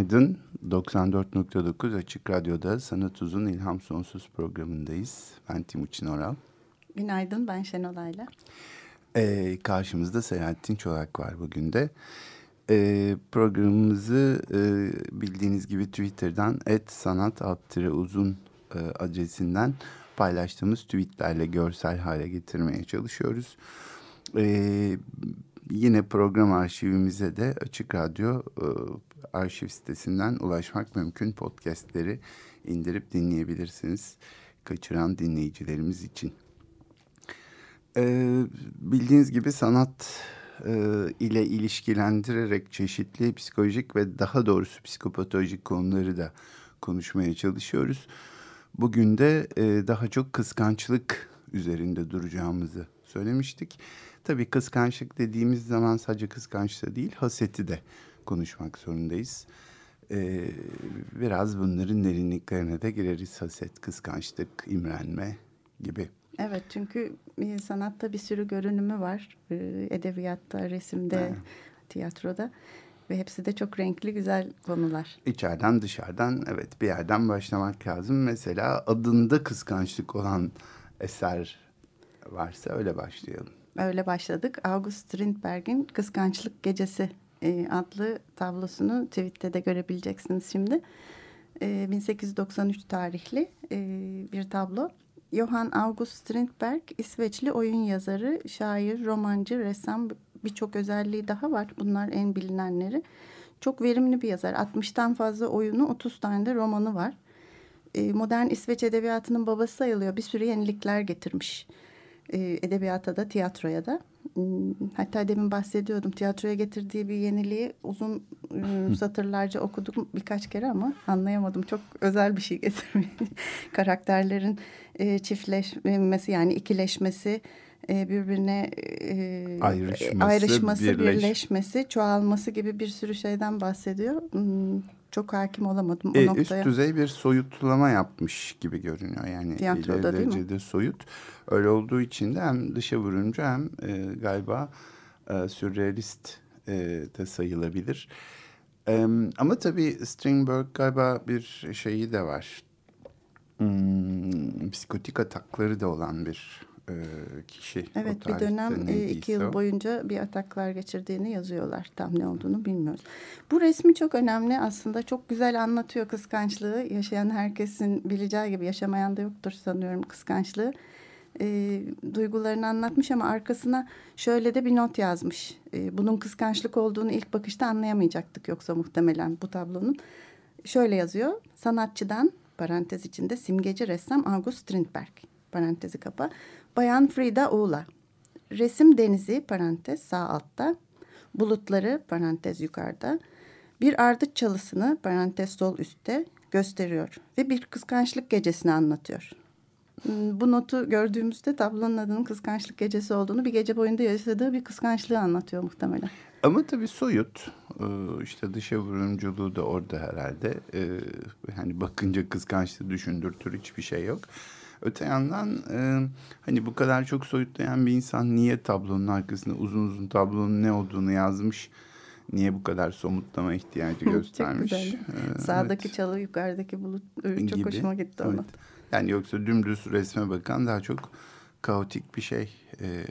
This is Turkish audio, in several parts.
Günaydın. 94.9 Açık Radyo'da Sanat Uzun İlham Sonsuz programındayız. Ben Timuçin Oral. Günaydın, ben Şenol Ayla. Ee, karşımızda Selahattin Çolak var bugün de. Ee, programımızı e, bildiğiniz gibi Twitter'dan et sanat uzun e, adresinden paylaştığımız tweetlerle görsel hale getirmeye çalışıyoruz. Ee, yine program arşivimize de Açık Radyo e, arşiv sitesinden ulaşmak mümkün. Podcastleri indirip dinleyebilirsiniz. Kaçıran dinleyicilerimiz için. Ee, bildiğiniz gibi sanat e, ile ilişkilendirerek çeşitli psikolojik ve daha doğrusu psikopatolojik konuları da konuşmaya çalışıyoruz. Bugün de e, daha çok kıskançlık üzerinde duracağımızı söylemiştik. Tabii kıskançlık dediğimiz zaman sadece kıskançlığı değil haseti de konuşmak zorundayız. Ee, biraz bunların derinliklerine de gireriz. Haset, kıskançlık, imrenme gibi. Evet çünkü sanatta bir sürü görünümü var. E, edebiyatta, resimde, evet. tiyatroda. Ve hepsi de çok renkli, güzel konular. İçeriden dışarıdan evet bir yerden başlamak lazım. Mesela adında kıskançlık olan eser varsa öyle başlayalım. Öyle başladık. August Strindberg'in Kıskançlık Gecesi e, adlı tablosunu tweette de görebileceksiniz şimdi. E, 1893 tarihli e, bir tablo. Johann August Strindberg İsveçli oyun yazarı, şair, romancı, ressam birçok özelliği daha var. Bunlar en bilinenleri. Çok verimli bir yazar. 60'tan fazla oyunu, 30 tane de romanı var. E, modern İsveç edebiyatının babası sayılıyor. Bir sürü yenilikler getirmiş. E, edebiyata da, tiyatroya da. Hmm, hatta demin bahsediyordum tiyatroya getirdiği bir yeniliği uzun ıı, satırlarca okudum birkaç kere ama anlayamadım. Çok özel bir şey getirmiş. Karakterlerin e, çiftleşmesi yani ikileşmesi e, birbirine e, ayrışması, ayrışması birleş... birleşmesi, çoğalması gibi bir sürü şeyden bahsediyor. Çok hakim olamadım e, o noktaya. Üst düzey bir soyutlama yapmış gibi görünüyor. Yani Tiyatroda değil mi? soyut. Öyle olduğu için de hem dışa vurunca hem e, galiba e, sürrealist e, de sayılabilir. E, ama tabii Strindberg galiba bir şeyi de var. Hmm, psikotik atakları da olan bir e, kişi. Evet bir dönem e, iki yıl boyunca bir ataklar geçirdiğini yazıyorlar. Tam ne olduğunu bilmiyoruz. Bu resmi çok önemli aslında. Çok güzel anlatıyor kıskançlığı. Yaşayan herkesin bileceği gibi yaşamayan da yoktur sanıyorum kıskançlığı. E, duygularını anlatmış ama arkasına şöyle de bir not yazmış. E, bunun kıskançlık olduğunu ilk bakışta anlayamayacaktık yoksa muhtemelen bu tablonun. Şöyle yazıyor. Sanatçıdan parantez içinde simgeci ressam August Strindberg parantezi kapa Bayan Frida Uğla. Resim denizi parantez sağ altta. Bulutları parantez yukarıda. Bir ardıç çalısını parantez sol üstte gösteriyor. Ve bir kıskançlık gecesini anlatıyor. Hmm, bu notu gördüğümüzde tablonun adının kıskançlık gecesi olduğunu bir gece boyunda yaşadığı bir kıskançlığı anlatıyor muhtemelen. Ama tabii soyut ee, işte dışa vurumculuğu da orada herhalde. Hani bakınca kıskançlığı düşündürtür hiçbir şey yok. Öte yandan e, hani bu kadar çok soyutlayan bir insan niye tablonun arkasında uzun uzun tablonun ne olduğunu yazmış? Niye bu kadar somutlama ihtiyacı göstermiş? çok güzel. Ee, Sağdaki evet. çalı, yukarıdaki bulut çok Gibi. hoşuma gitti evet. Yani yoksa dümdüz resme bakan daha çok kaotik bir şey e,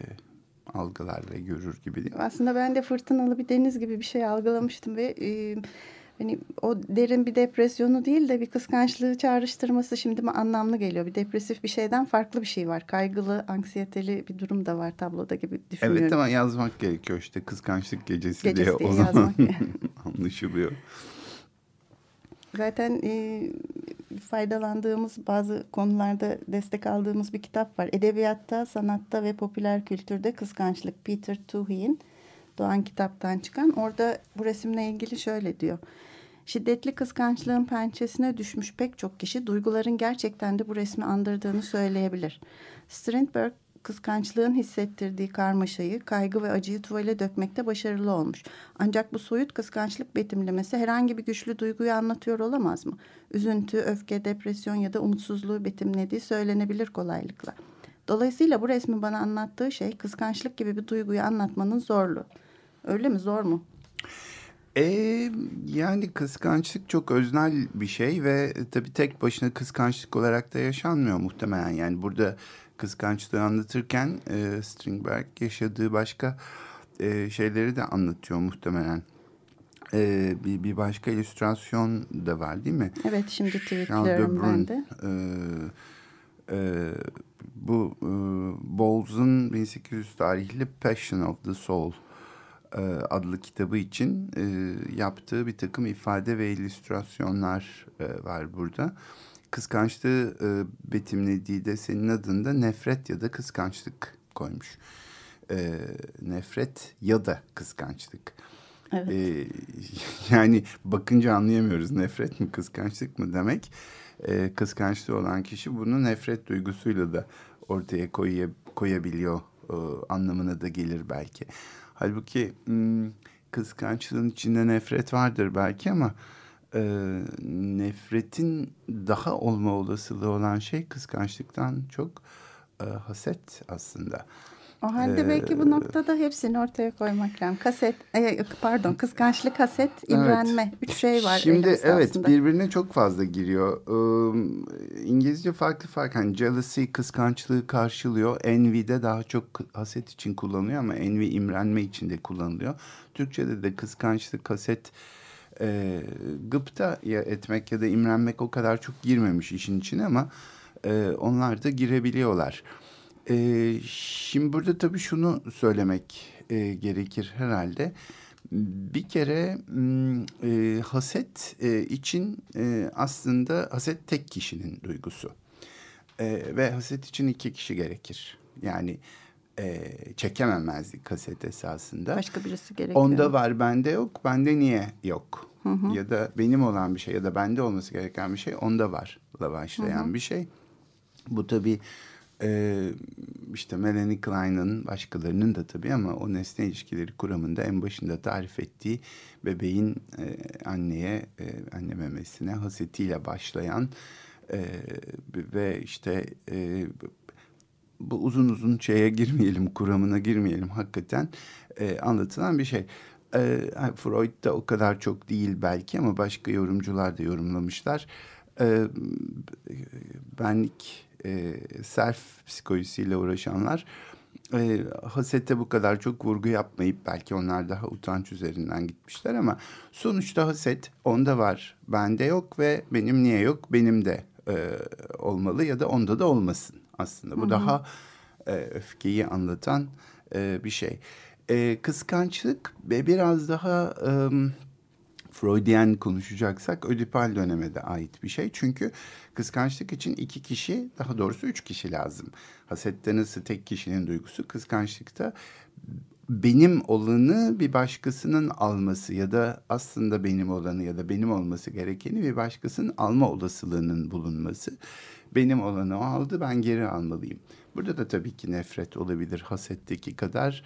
algılar ve görür gibi değil mi? Aslında ben de fırtınalı bir deniz gibi bir şey algılamıştım ve... E, hani o derin bir depresyonu değil de bir kıskançlığı çağrıştırması şimdi mi anlamlı geliyor. Bir depresif bir şeyden farklı bir şey var. Kaygılı, anksiyeteli bir durum da var tabloda gibi düşünüyorum. Evet ama yazmak gerekiyor işte kıskançlık gecesi, gecesi diye o zaman anlaşılıyor. Zaten e, faydalandığımız bazı konularda destek aldığımız bir kitap var. Edebiyatta, sanatta ve popüler kültürde kıskançlık Peter Tuhi'nin Doğan kitaptan çıkan. Orada bu resimle ilgili şöyle diyor. Şiddetli kıskançlığın pençesine düşmüş pek çok kişi duyguların gerçekten de bu resmi andırdığını söyleyebilir. Strindberg kıskançlığın hissettirdiği karmaşayı, kaygı ve acıyı tuvale dökmekte başarılı olmuş. Ancak bu soyut kıskançlık betimlemesi herhangi bir güçlü duyguyu anlatıyor olamaz mı? Üzüntü, öfke, depresyon ya da umutsuzluğu betimlediği söylenebilir kolaylıkla. Dolayısıyla bu resmin bana anlattığı şey kıskançlık gibi bir duyguyu anlatmanın zorluğu. Öyle mi zor mu? E, yani kıskançlık çok öznel bir şey ve tabii tek başına kıskançlık olarak da yaşanmıyor muhtemelen. Yani burada kıskançlığı anlatırken e, Strindberg yaşadığı başka e, şeyleri de anlatıyor muhtemelen. E, bir, bir başka illüstrasyon da var değil mi? Evet şimdi tweetliyorum ben de. E, e, bu e, Bowles'un 1800 tarihli Passion of the Soul e, adlı kitabı için e, yaptığı bir takım ifade ve illüstrasyonlar e, var burada. Kıskançlığı e, betimlediği de senin adında nefret ya da kıskançlık koymuş. E, nefret ya da kıskançlık. Evet. E, yani bakınca anlayamıyoruz nefret mi kıskançlık mı demek. E, kıskançlığı olan kişi bunu nefret duygusuyla da ortaya koyuya, koyabiliyor e, anlamına da gelir belki. Halbuki hmm, kıskançlığın içinde nefret vardır belki ama e, nefretin daha olma olasılığı olan şey kıskançlıktan çok e, haset aslında. O halde ee, belki bu noktada hepsini ortaya koymak lazım. Kaset, e, pardon kıskançlık, haset, imrenme. Evet. Üç şey var. Şimdi evet aslında. birbirine çok fazla giriyor. Ee, İngilizce farklı farklı. Hani jealousy kıskançlığı karşılıyor. Envy de daha çok haset için kullanılıyor ama envy imrenme için de kullanılıyor. Türkçe'de de kıskançlık, haset e, gıpta ya etmek ya da imrenmek o kadar çok girmemiş işin içine ama e, onlar da girebiliyorlar. E, şimdi burada tabii şunu söylemek e, gerekir herhalde. Bir kere e, haset e, için e, aslında haset tek kişinin duygusu. E, ve haset için iki kişi gerekir. Yani e, çekememezlik haset esasında. Başka birisi gerekiyor. Onda var bende yok. Bende niye yok? Hı hı. Ya da benim olan bir şey ya da bende olması gereken bir şey onda var. La başlayan hı hı. bir şey. Bu tabii e, işte Melanie Klein'ın başkalarının da tabii ama o nesne ilişkileri kuramında en başında tarif ettiği bebeğin e, anneye, e, anne memesine hasetiyle başlayan e, ve işte e, bu uzun uzun şeye girmeyelim, kuramına girmeyelim hakikaten e, anlatılan bir şey. E, Freud da o kadar çok değil belki ama başka yorumcular da yorumlamışlar. E, benlik e, self psikolojisiyle uğraşanlar e, hasete bu kadar çok vurgu yapmayıp belki onlar daha utanç üzerinden gitmişler ama sonuçta haset onda var, bende yok ve benim niye yok, benim de e, olmalı ya da onda da olmasın aslında. Bu Hı -hı. daha e, öfkeyi anlatan e, bir şey. E, kıskançlık ve biraz daha e, Freudian konuşacaksak Ödipal döneme de ait bir şey. Çünkü kıskançlık için iki kişi daha doğrusu üç kişi lazım. Hasette nasıl tek kişinin duygusu kıskançlıkta benim olanı bir başkasının alması ya da aslında benim olanı ya da benim olması gerekeni bir başkasının alma olasılığının bulunması. Benim olanı o aldı ben geri almalıyım. Burada da tabii ki nefret olabilir hasetteki kadar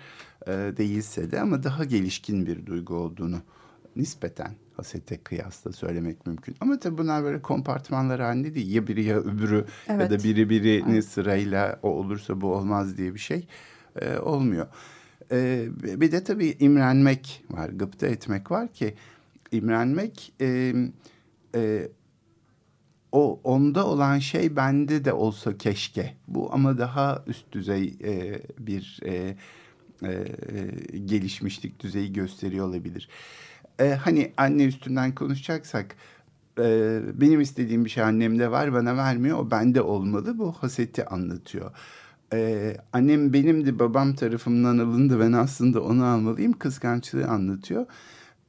e, değilse de ama daha gelişkin bir duygu olduğunu nispeten hasete kıyasla söylemek mümkün. Ama tabii bunlar böyle kompartmanlar halinde değil. Ya biri ya öbürü evet. ya da biri birini evet. sırayla o olursa bu olmaz diye bir şey e, olmuyor. E, bir de tabii imrenmek var, gıpta etmek var ki imrenmek e, e, o onda olan şey bende de olsa keşke. Bu ama daha üst düzey e, bir e, e, gelişmişlik düzeyi gösteriyor olabilir. E, hani anne üstünden konuşacaksak e, benim istediğim bir şey annemde var bana vermiyor o bende olmalı bu haseti anlatıyor. Ee, annem benimdi babam tarafımdan alındı ben aslında onu almalıyım kıskançlığı anlatıyor.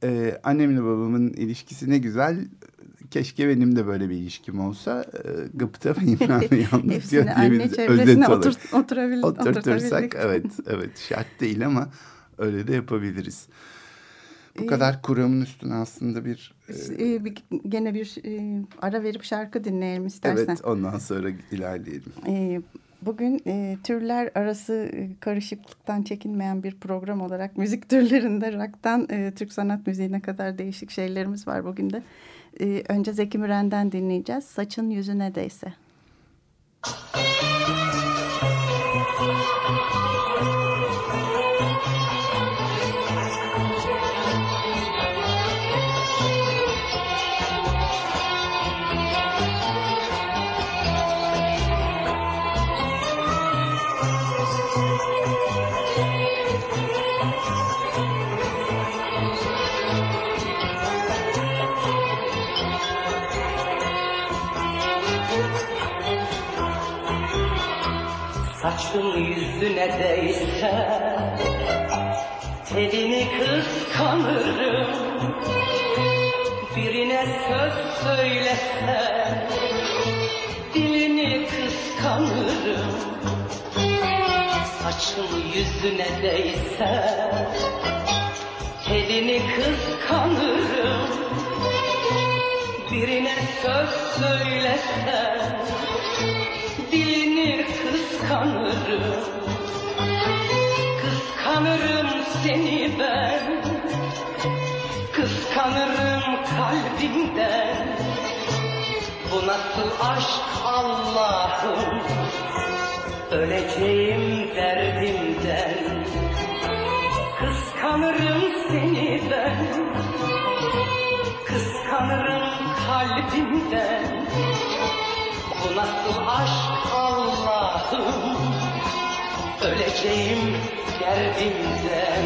Ee, annemle babamın ilişkisi ne güzel keşke benim de böyle bir ilişkim olsa e, gıpta ve imrenmeyi anlatıyor diyebiliriz. Özet olarak. Otur, oturabil, Oturtursak evet, evet şart değil ama Öyle de yapabiliriz. Bu ee, kadar kuramın üstüne aslında bir... E, e, bir gene bir e, ara verip şarkı dinleyelim istersen. Evet ondan sonra ilerleyelim. E, bugün e, türler arası e, karışıklıktan çekinmeyen bir program olarak müzik türlerinde rock'tan e, Türk sanat müziğine kadar değişik şeylerimiz var bugün de. E, önce Zeki Müren'den dinleyeceğiz. Saçın yüzüne değse. Müzik Saçın yüzüne değse Telini kıskanırım. Birine söz söylese Dilini kıskanırım. Saçın yüzüne değse Telini kıskanırım. Birine söz söylese kıskanırım Kıskanırım seni ben. Kıskanırım kalbimden Bu nasıl aşk Allah'ım? Öleceğim derdimden. Kıskanırım seni ben. Kıskanırım kalbimden Bu nasıl aşk Öleceğim derdimden.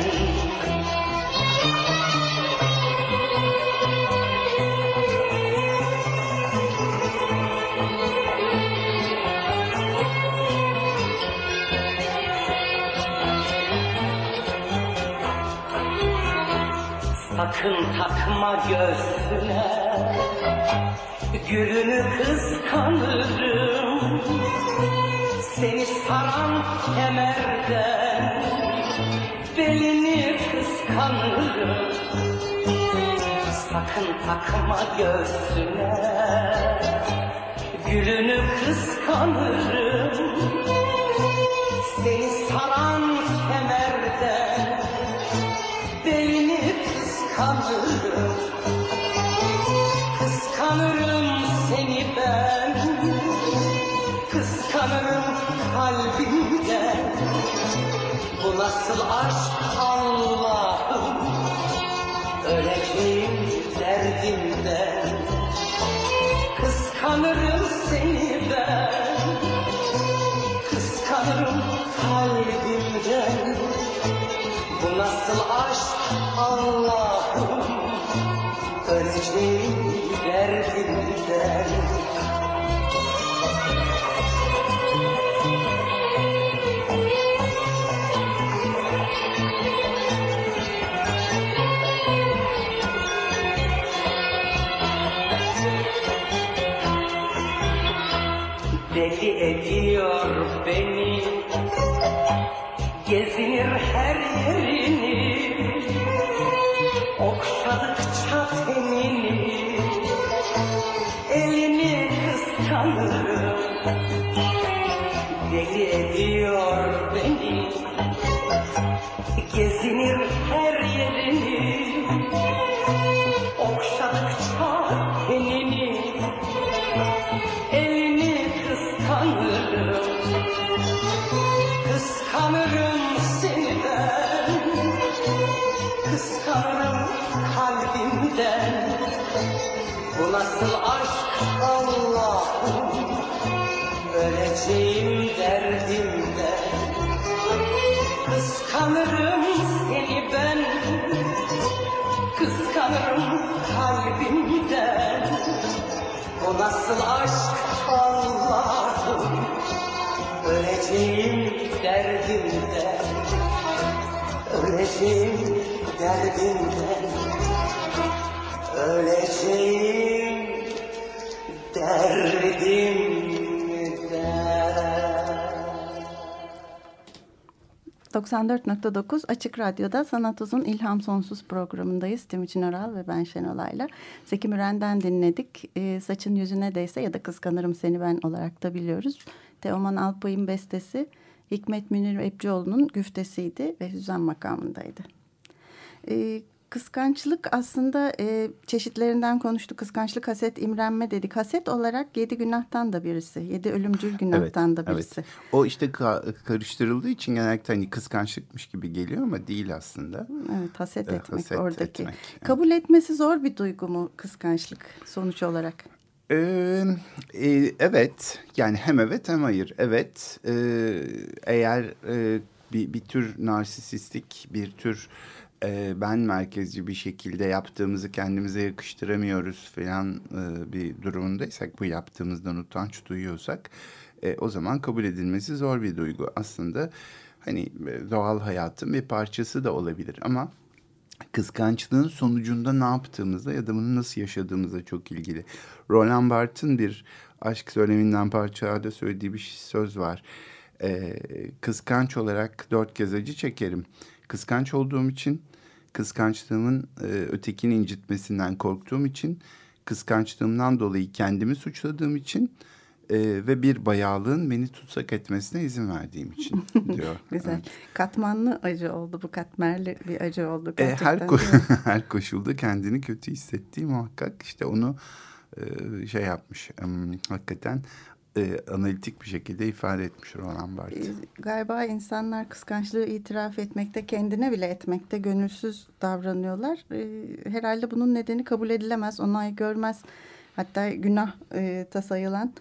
Sakın takma göğsüne Gülünü kıskanırım Seni saran kemerden Belini kıskanırım. Sakın takma göğsüne Gülünü kıskanırım nasıl aşk Allah'ım. Öleceğim derdimden Öleceğim derdimden Öleceğim 94.9 Açık Radyo'da Sanat Uzun İlham Sonsuz programındayız. Timuçin Oral ve ben Şenolay'la. Zeki Müren'den dinledik. E, Saçın yüzüne değse ya da Kıskanırım Seni Ben olarak da biliyoruz. Teoman Alpay'ın bestesi Hikmet Münir Ebcioğlu'nun güftesiydi ve hüzzam makamındaydı. E, Kıskançlık aslında e, çeşitlerinden konuştuk. Kıskançlık, haset, imrenme dedik. Haset olarak yedi günahtan da birisi. Yedi ölümcül günahtan evet, da birisi. Evet. O işte ka karıştırıldığı için genellikle hani kıskançlıkmış gibi geliyor ama değil aslında. Evet haset etmek haset oradaki. Etmek, evet. Kabul etmesi zor bir duygu mu kıskançlık sonuç olarak? Ee, e, evet yani hem evet hem hayır. Evet e, eğer e, bir, bir tür narsisistik bir tür e, ben merkezci bir şekilde yaptığımızı kendimize yakıştıramıyoruz falan e, bir durumundaysak bu yaptığımızdan utanç duyuyorsak e, o zaman kabul edilmesi zor bir duygu. Aslında hani e, doğal hayatın bir parçası da olabilir ama kıskançlığın sonucunda ne yaptığımızda ya da bunu nasıl yaşadığımızda çok ilgili. Roland Barthes'in bir aşk söyleminden parçada söylediği bir söz var. Ee, kıskanç olarak dört kez acı çekerim. Kıskanç olduğum için kıskançlığımın e, ötekini incitmesinden korktuğum için, kıskançlığımdan dolayı kendimi suçladığım için e, ve bir bayağılığın beni tutsak etmesine izin verdiğim için diyor. Güzel. Evet. Katmanlı acı oldu bu katmerli bir acı oldu. E, her, ko her koşulda kendini kötü hissettiği muhakkak işte onu e, şey yapmış. Hakikaten e, analitik bir şekilde ifade etmiş Roland Barthes. E, galiba insanlar kıskançlığı itiraf etmekte, kendine bile etmekte gönülsüz davranıyorlar. E, herhalde bunun nedeni kabul edilemez, onay görmez. Hatta günah e, tasayılan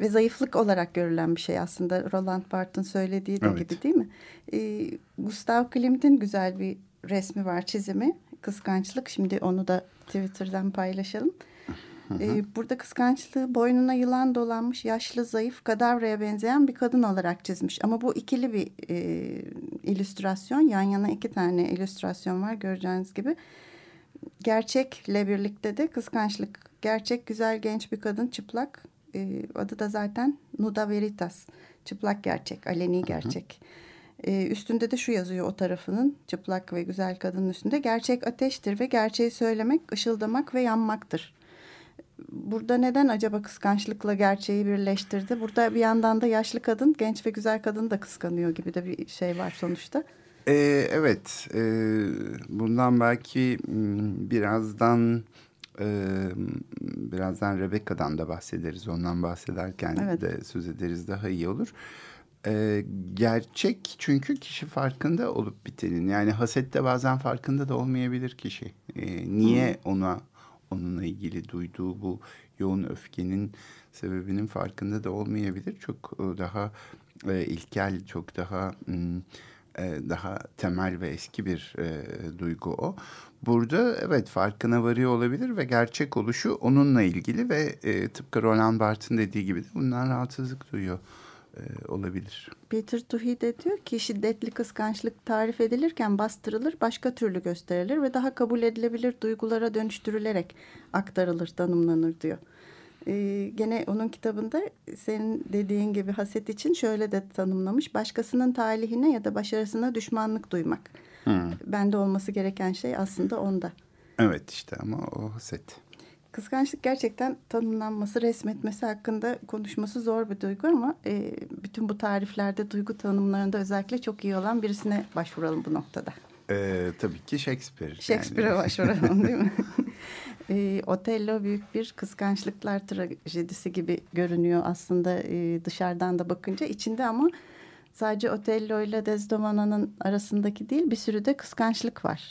ve zayıflık olarak görülen bir şey aslında Roland Barthes'in söylediği de evet. gibi değil mi? E, Gustav Klimt'in güzel bir resmi var, çizimi. Kıskançlık. Şimdi onu da Twitter'dan paylaşalım. Hı ee, burada kıskançlığı boynuna yılan dolanmış, yaşlı, zayıf, kadavraya benzeyen bir kadın olarak çizmiş. Ama bu ikili bir e, illüstrasyon. Yan yana iki tane illüstrasyon var göreceğiniz gibi. Gerçekle birlikte de kıskançlık. Gerçek, güzel, genç bir kadın, çıplak. E, adı da zaten Nuda Veritas. Çıplak gerçek, aleni gerçek. Hı hı. E, üstünde de şu yazıyor o tarafının çıplak ve güzel kadının üstünde. Gerçek ateştir ve gerçeği söylemek, ışıldamak ve yanmaktır burada neden acaba kıskançlıkla gerçeği birleştirdi? Burada bir yandan da yaşlı kadın, genç ve güzel kadın da kıskanıyor gibi de bir şey var sonuçta. Ee, evet, e, bundan belki birazdan e, birazdan Rebecca'dan da bahsederiz. Ondan bahsederken evet. de söz ederiz daha iyi olur. E, gerçek çünkü kişi farkında olup bitenin. Yani hasette bazen farkında da olmayabilir kişi. E, niye hmm. ona onunla ilgili duyduğu bu yoğun öfkenin sebebinin farkında da olmayabilir. Çok e, daha e, ilkel, çok daha e, daha temel ve eski bir e, duygu o. Burada evet farkına varıyor olabilir ve gerçek oluşu onunla ilgili ve e, tıpkı Roland Barthes'in dediği gibi de bundan rahatsızlık duyuyor e, olabilir. Peter Tuhi de diyor ki şiddetli kıskançlık tarif edilirken bastırılır, başka türlü gösterilir ve daha kabul edilebilir duygulara dönüştürülerek aktarılır, tanımlanır diyor. Ee, gene onun kitabında senin dediğin gibi haset için şöyle de tanımlamış. Başkasının talihine ya da başarısına düşmanlık duymak. Hmm. Bende olması gereken şey aslında onda. Evet işte ama o haset. Kıskançlık gerçekten tanımlanması, resmetmesi hakkında konuşması zor bir duygu ama e, bütün bu tariflerde duygu tanımlarında özellikle çok iyi olan birisine başvuralım bu noktada. Ee, tabii ki Shakespeare. Shakespeare'e yani. başvuralım değil mi? e, Otello büyük bir kıskançlıklar trajedisi gibi görünüyor aslında e, dışarıdan da bakınca. içinde ama sadece Otello ile Desdemona'nın arasındaki değil bir sürü de kıskançlık var.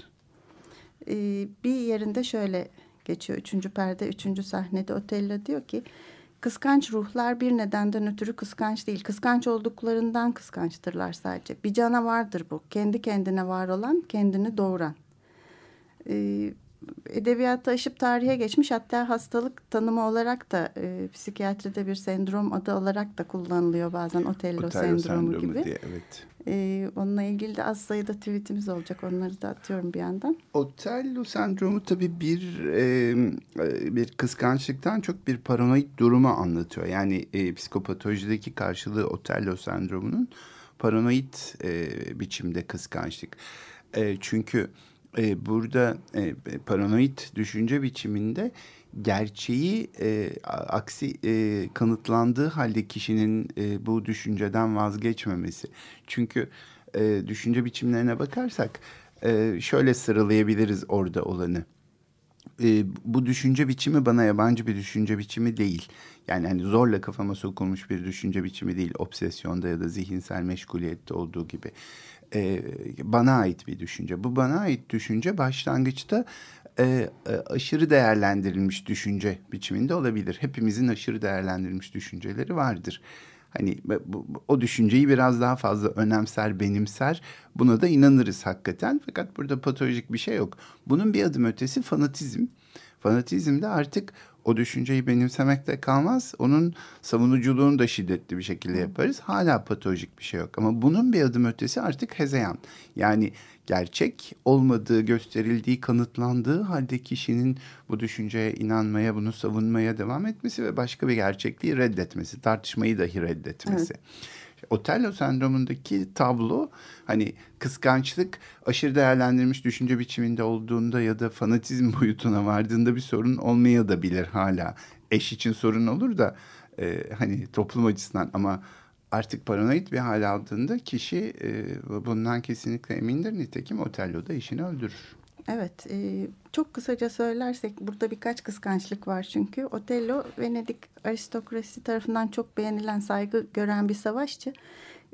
E, bir yerinde şöyle geçiyor. Üçüncü perde, üçüncü sahnede Otello diyor ki kıskanç ruhlar bir nedenden ötürü kıskanç değil. Kıskanç olduklarından kıskançtırlar sadece. Bir canavardır bu. Kendi kendine var olan, kendini doğuran. Ee, edebiyatta aşıp tarihe geçmiş hatta hastalık tanımı olarak da e, psikiyatride bir sendrom adı olarak da kullanılıyor bazen Otello, Otello sendromu, sendromu gibi. Diye, evet. E, onunla ilgili de az sayıda tweetimiz olacak onları da atıyorum bir yandan. Otello sendromu tabii bir e, bir kıskançlıktan çok bir paranoid durumu anlatıyor. Yani e, psikopatolojideki karşılığı Otello sendromunun paranoid e, biçimde kıskançlık. E, çünkü e, burada e, paranoid düşünce biçiminde gerçeği e, aksi e, kanıtlandığı halde kişinin e, bu düşünceden vazgeçmemesi. Çünkü e, düşünce biçimlerine bakarsak e, şöyle sıralayabiliriz orada olanı. E, bu düşünce biçimi bana yabancı bir düşünce biçimi değil. Yani hani zorla kafama sokulmuş bir düşünce biçimi değil. Obsesyonda ya da zihinsel meşguliyette olduğu gibi. E, bana ait bir düşünce. Bu bana ait düşünce başlangıçta e, e, aşırı değerlendirilmiş düşünce biçiminde olabilir. Hepimizin aşırı değerlendirilmiş düşünceleri vardır. Hani bu, o düşünceyi biraz daha fazla önemser, benimser. Buna da inanırız hakikaten. Fakat burada patolojik bir şey yok. Bunun bir adım ötesi fanatizm. Fanatizm de artık o düşünceyi benimsemekte kalmaz. Onun savunuculuğunu da şiddetli bir şekilde yaparız. Hala patolojik bir şey yok. Ama bunun bir adım ötesi artık hezeyan. Yani gerçek olmadığı gösterildiği, kanıtlandığı halde kişinin bu düşünceye inanmaya, bunu savunmaya devam etmesi ve başka bir gerçekliği reddetmesi, tartışmayı dahi reddetmesi. Evet. Otello sendromundaki tablo hani kıskançlık aşırı değerlendirilmiş düşünce biçiminde olduğunda ya da fanatizm boyutuna vardığında bir sorun olmaya da bilir hala. Eş için sorun olur da e, hani toplum açısından ama artık paranoid bir hal aldığında kişi e, bundan kesinlikle emindir. Nitekim Otello da işini öldürür. Evet, e, çok kısaca söylersek burada birkaç kıskançlık var çünkü. Otello Venedik aristokrasi tarafından çok beğenilen, saygı gören bir savaşçı.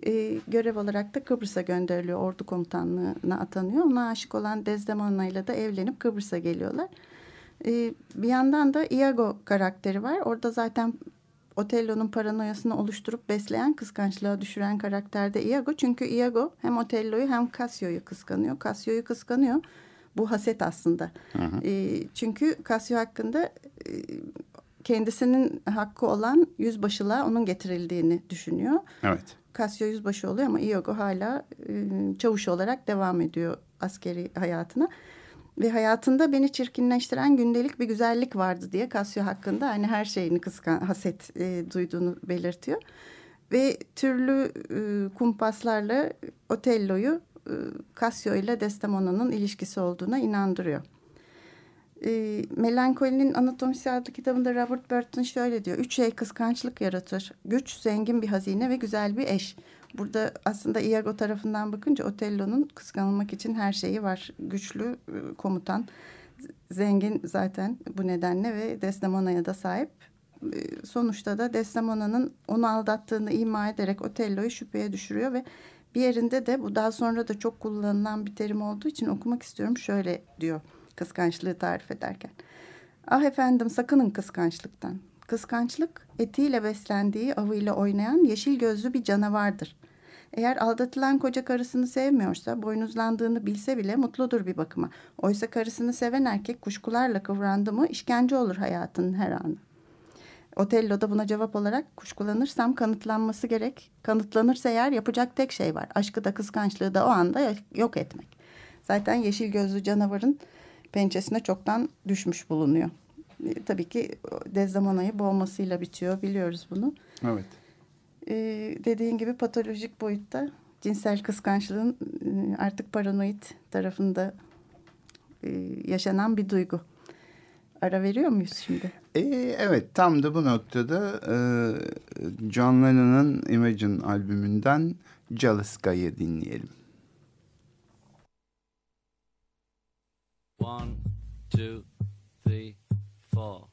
E, görev olarak da Kıbrıs'a gönderiliyor, ordu komutanlığına atanıyor. Ona aşık olan Desdemona ile de evlenip Kıbrıs'a geliyorlar. E, bir yandan da Iago karakteri var. Orada zaten Otello'nun paranoyasını oluşturup besleyen, kıskançlığa düşüren karakterde Iago. Çünkü Iago hem Otello'yu hem Cassio'yu kıskanıyor. Cassio'yu kıskanıyor bu haset aslında. Hı hı. E, çünkü Casio hakkında e, kendisinin hakkı olan yüzbaşılığa onun getirildiğini düşünüyor. Evet. Casio yüzbaşı oluyor ama Iago hala e, çavuş olarak devam ediyor askeri hayatına. Ve hayatında beni çirkinleştiren gündelik bir güzellik vardı diye Casio hakkında hani her şeyini kıskan, haset e, duyduğunu belirtiyor. Ve türlü e, kumpaslarla Otello'yu e, Cassio ile Desdemona'nın ilişkisi olduğuna inandırıyor. E, Melankolinin Anatomisi adlı kitabında Robert Burton şöyle diyor. Üç şey kıskançlık yaratır. Güç, zengin bir hazine ve güzel bir eş. Burada aslında Iago tarafından bakınca Otello'nun kıskanılmak için her şeyi var. Güçlü e, komutan, zengin zaten bu nedenle ve Desdemona'ya da sahip. E, sonuçta da Desdemona'nın onu aldattığını ima ederek Otello'yu şüpheye düşürüyor ve bir yerinde de bu daha sonra da çok kullanılan bir terim olduğu için okumak istiyorum. Şöyle diyor kıskançlığı tarif ederken. Ah efendim sakının kıskançlıktan. Kıskançlık etiyle beslendiği avıyla oynayan yeşil gözlü bir canavardır. Eğer aldatılan koca karısını sevmiyorsa, boynuzlandığını bilse bile mutludur bir bakıma. Oysa karısını seven erkek kuşkularla kıvrandı mı işkence olur hayatının her anı. Otello da buna cevap olarak kuşkulanırsam kanıtlanması gerek. Kanıtlanırsa eğer yapacak tek şey var. Aşkı da kıskançlığı da o anda yok etmek. Zaten yeşil gözlü canavarın pençesine çoktan düşmüş bulunuyor. E, tabii ki Desdemona'yı boğmasıyla bitiyor. Biliyoruz bunu. Evet. E, dediğin gibi patolojik boyutta cinsel kıskançlığın e, artık paranoid tarafında e, yaşanan bir duygu. Ara veriyor muyuz şimdi? E, evet tam da bu noktada e, John Lennon'ın Imagine albümünden Jealous Guy'ı dinleyelim. One, two, three, four.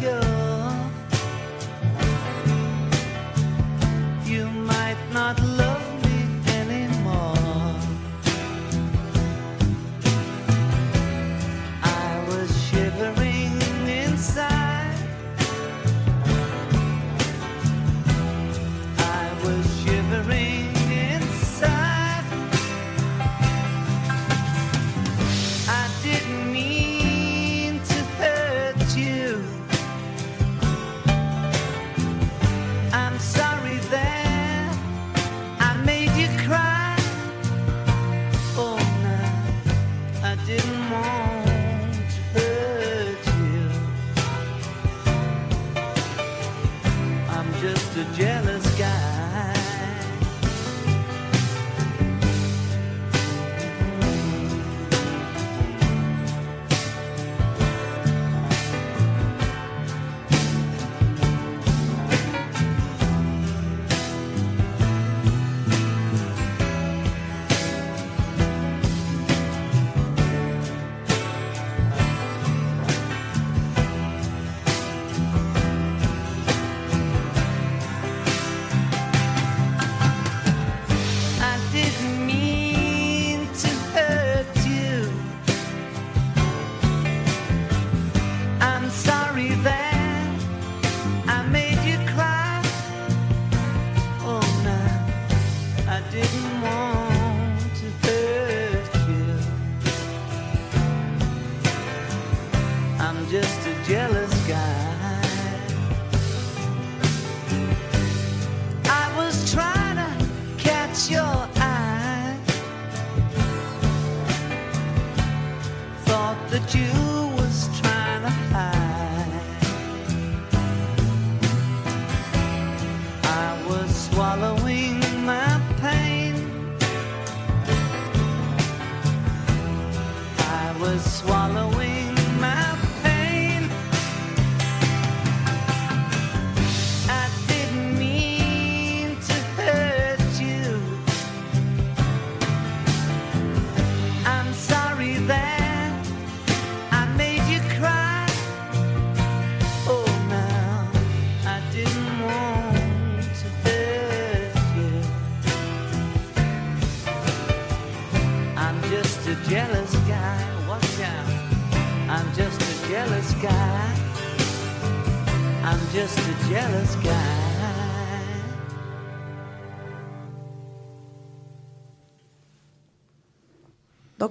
cure.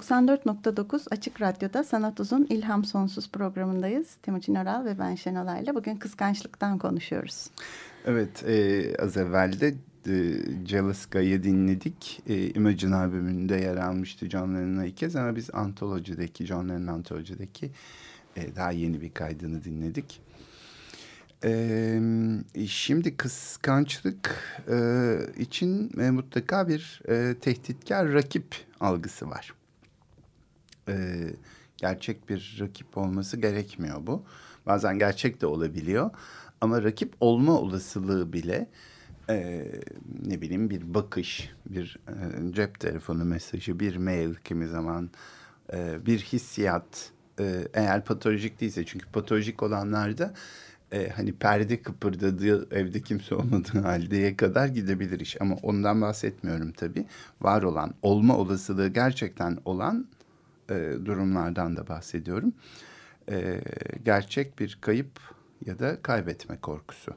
94.9 Açık Radyo'da Sanat Uzun İlham Sonsuz programındayız. Timuçin Oral ve ben Şenolay'la bugün kıskançlıktan konuşuyoruz. Evet, e, az evvel de e, Jealous Guy'ı dinledik. E, Imagine albümünde yer almıştı John Lennon'a ilk kez ama biz Antoloji'deki, John Lennon Antoloji'deki e, daha yeni bir kaydını dinledik. E, şimdi kıskançlık e, için e, mutlaka bir e, tehditkar rakip algısı var. E, gerçek bir rakip olması gerekmiyor bu. Bazen gerçek de olabiliyor. Ama rakip olma olasılığı bile e, ne bileyim bir bakış, bir e, cep telefonu mesajı, bir mail kimi zaman e, bir hissiyat e, eğer patolojik değilse çünkü patolojik olanlarda e, hani perde kıpırdadığı evde kimse olmadığı haldeye kadar gidebilir iş ama ondan bahsetmiyorum tabii var olan olma olasılığı gerçekten olan e, durumlardan da bahsediyorum e, gerçek bir kayıp ya da kaybetme korkusu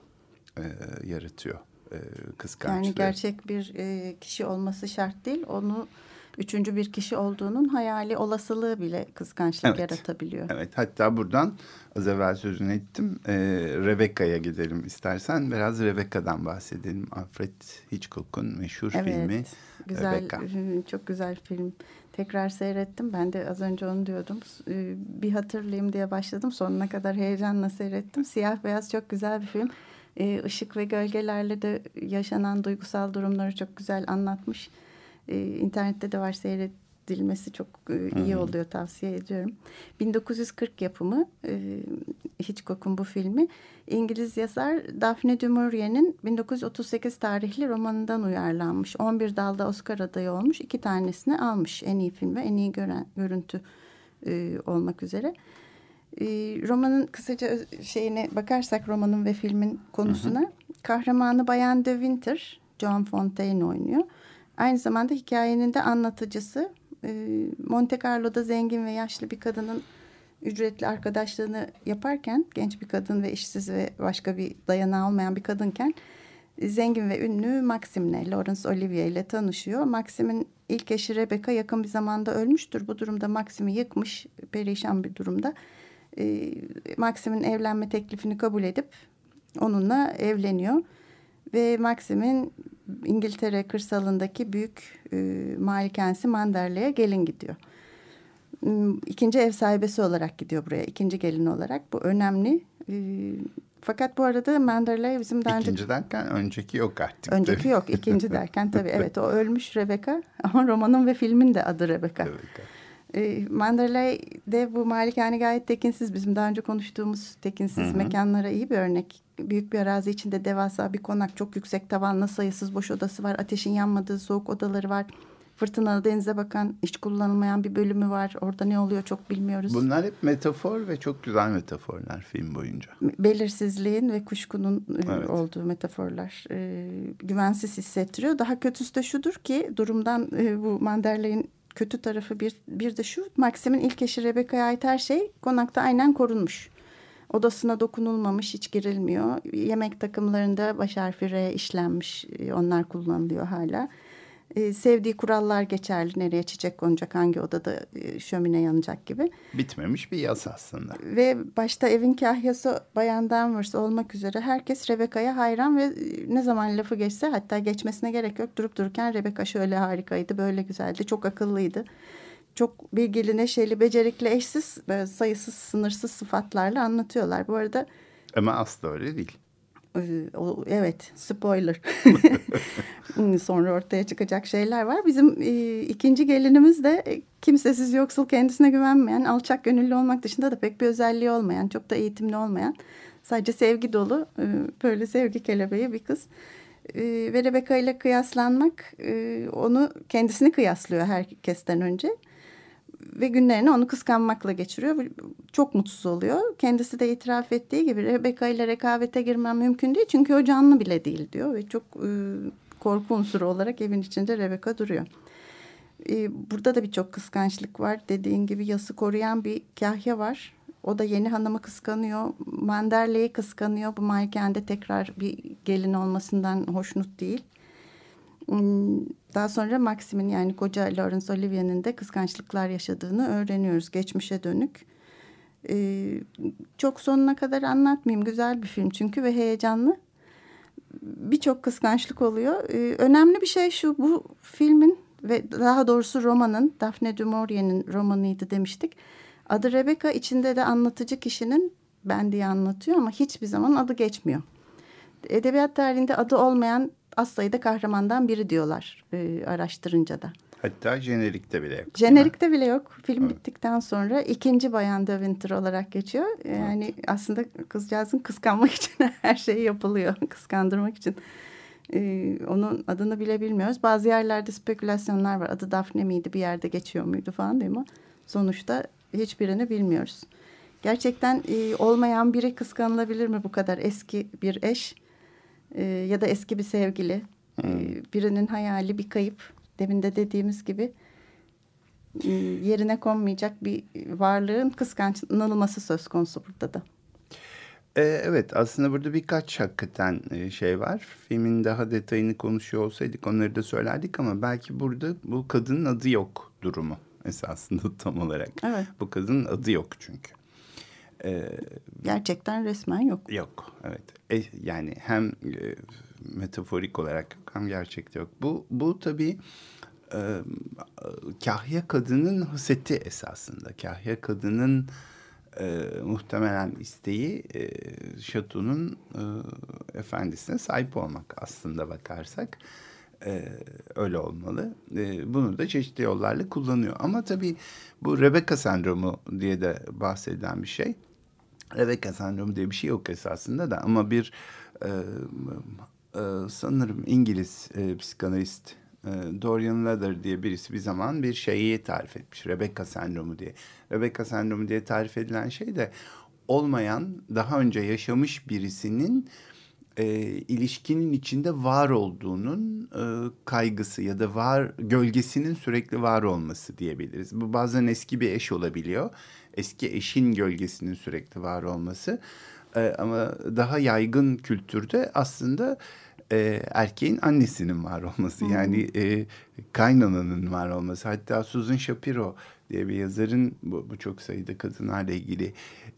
e, yaratıyor e, kıskançlığı. Yani gerçek bir e, kişi olması şart değil. Onu üçüncü bir kişi olduğunun hayali olasılığı bile kıskançlık Evet. yaratabiliyor. Evet hatta buradan az evvel sözünü ettim. E, Rebecca'ya gidelim istersen. Biraz Rebecca'dan bahsedelim. Alfred Hitchcock'un meşhur filmi güzel, Rebecca. e, çok güzel film. Tekrar seyrettim. Ben de az önce onu diyordum. E, Bir hatırlayayım diye başladım. Sonuna kadar heyecanla seyrettim. Siyah beyaz çok güzel bir film. E, Işık ve gölgelerle de yaşanan duygusal durumları çok güzel anlatmış. E, İnternette de var seyret edilmesi çok e, iyi oluyor tavsiye ediyorum. 1940 yapımı e, Hitchcock'un bu filmi İngiliz yazar Daphne du Maurier'in 1938 tarihli romanından uyarlanmış. 11 dalda Oscar adayı olmuş. iki tanesini almış en iyi film ve en iyi gören, görüntü e, olmak üzere. Romanın kısaca şeyine bakarsak romanın ve filmin konusuna hı hı. kahramanı Bayan de Winter John Fontaine oynuyor. Aynı zamanda hikayenin de anlatıcısı e, Monte Carlo'da zengin ve yaşlı bir kadının ücretli arkadaşlığını yaparken genç bir kadın ve işsiz ve başka bir dayanağı olmayan bir kadınken zengin ve ünlü Maxim'le Laurence Olivier ile tanışıyor. Maxim'in ilk eşi Rebecca yakın bir zamanda ölmüştür. Bu durumda Maxim'i yıkmış perişan bir durumda. E, Maxim'in evlenme teklifini kabul edip onunla evleniyor. Ve Maxim'in İngiltere kırsalındaki büyük e, malikanesi Manderley'e gelin gidiyor. Hmm, ikinci ev sahibesi olarak gidiyor buraya. ikinci gelin olarak. Bu önemli. E, fakat bu arada Manderley bizim daha önce... İkinci derken önceki yok artık. Önceki yok. ikinci derken tabii evet o ölmüş Rebecca. Ama romanın ve filmin de adı Rebecca. Rebecca. E, Manderley'de bu malikane gayet tekinsiz. Bizim daha önce konuştuğumuz tekinsiz Hı -hı. mekanlara iyi bir örnek. Büyük bir arazi içinde devasa bir konak, çok yüksek tavanlı, sayısız boş odası var. Ateşin yanmadığı soğuk odaları var. Fırtınalı denize bakan, hiç kullanılmayan bir bölümü var. Orada ne oluyor çok bilmiyoruz. Bunlar hep metafor ve çok güzel metaforlar film boyunca. Belirsizliğin ve kuşkunun e, evet. olduğu metaforlar. E, güvensiz hissettiriyor. Daha kötüsü de şudur ki durumdan e, bu Manderley'in kötü tarafı bir, bir de şu. Maxim'in ilk eşi Rebecca'ya ait her şey konakta aynen korunmuş. Odasına dokunulmamış, hiç girilmiyor. Yemek takımlarında baş harfi R işlenmiş. E, onlar kullanılıyor hala. Ee, sevdiği kurallar geçerli. Nereye çiçek konacak, hangi odada e, şömine yanacak gibi. Bitmemiş bir yas aslında. Ve başta evin kahyası Bayan Danvers olmak üzere herkes Rebecca'ya hayran ve e, ne zaman lafı geçse hatta geçmesine gerek yok. Durup dururken Rebecca şöyle harikaydı, böyle güzeldi, çok akıllıydı. Çok bilgili, neşeli, becerikli, eşsiz, sayısız, sınırsız sıfatlarla anlatıyorlar. Bu arada... Ama asla öyle değil. Ee, evet spoiler. Sonra ortaya çıkacak şeyler var. Bizim e, ikinci gelinimiz de e, kimsesiz yoksul kendisine güvenmeyen alçak gönüllü olmak dışında da pek bir özelliği olmayan çok da eğitimli olmayan sadece sevgi dolu e, böyle sevgi kelebeği bir kız. E, ve Rebecca ile kıyaslanmak e, onu kendisini kıyaslıyor herkesten önce ve günlerini onu kıskanmakla geçiriyor. Çok mutsuz oluyor. Kendisi de itiraf ettiği gibi Rebecca ile rekabete girmem mümkün değil. Çünkü o canlı bile değil diyor. Ve çok e, korku unsuru olarak evin içinde Rebecca duruyor. E, burada da birçok kıskançlık var. Dediğin gibi yası koruyan bir kahya var. O da yeni hanımı kıskanıyor. Manderley'i kıskanıyor. Bu Malikan'de tekrar bir gelin olmasından hoşnut değil. Daha sonra Maxim'in yani koca Laurence Olivier'in de kıskançlıklar yaşadığını öğreniyoruz geçmişe dönük. Çok sonuna kadar anlatmayayım. Güzel bir film çünkü ve heyecanlı. Birçok kıskançlık oluyor. Önemli bir şey şu bu filmin ve daha doğrusu romanın Daphne du Maurier'in romanıydı demiştik. Adı Rebecca içinde de anlatıcı kişinin ben diye anlatıyor ama hiçbir zaman adı geçmiyor. Edebiyat tarihinde adı olmayan az sayıda kahramandan biri diyorlar e, araştırınca da. Hatta jenerikte bile yok. Jenerikte bile yok. Film evet. bittikten sonra ikinci Bayan de Winter olarak geçiyor. Yani evet. aslında kızcağızın kıskanmak için her şey yapılıyor. Kıskandırmak için. Ee, onun adını bile bilmiyoruz. Bazı yerlerde spekülasyonlar var. Adı Daphne miydi bir yerde geçiyor muydu falan değil mi? Sonuçta hiçbirini bilmiyoruz. Gerçekten e, olmayan biri kıskanılabilir mi bu kadar eski bir eş? E, ya da eski bir sevgili. E, birinin hayali bir kayıp. Demin de dediğimiz gibi e, yerine konmayacak bir varlığın kıskançlanılması söz konusu burada da. E, evet aslında burada birkaç hakikaten e, şey var. Filmin daha detayını konuşuyor olsaydık onları da söylerdik ama belki burada bu kadının adı yok durumu esasında tam olarak. Evet. Bu kadının adı yok çünkü. Ee, Gerçekten resmen yok. Yok, evet. E, yani hem e, metaforik olarak hem gerçekte yok. Bu, bu tabii e, kahya kadının haseti esasında. Kahya kadının e, muhtemelen isteği e, şatonun e, efendisine sahip olmak aslında bakarsak. e, öyle olmalı. E, bunu da çeşitli yollarla kullanıyor. Ama tabii bu Rebecca sendromu diye de bahsedilen bir şey. Rebecca sendromu diye bir şey yok esasında da ama bir e, e, sanırım İngiliz e, psikanalist e, Dorian Leather diye birisi bir zaman bir şeyi tarif etmiş. Rebecca sendromu diye. Rebecca sendromu diye tarif edilen şey de olmayan, daha önce yaşamış birisinin e, ilişkinin içinde var olduğunun e, kaygısı ya da var gölgesinin sürekli var olması diyebiliriz. Bu bazen eski bir eş olabiliyor. Eski eşin gölgesinin sürekli var olması. E, ama daha yaygın kültürde aslında e, erkeğin annesinin var olması. Hmm. Yani e, kaynananın var olması. Hatta Susan Shapiro diye bir yazarın bu, bu çok sayıda kadınlarla ilgili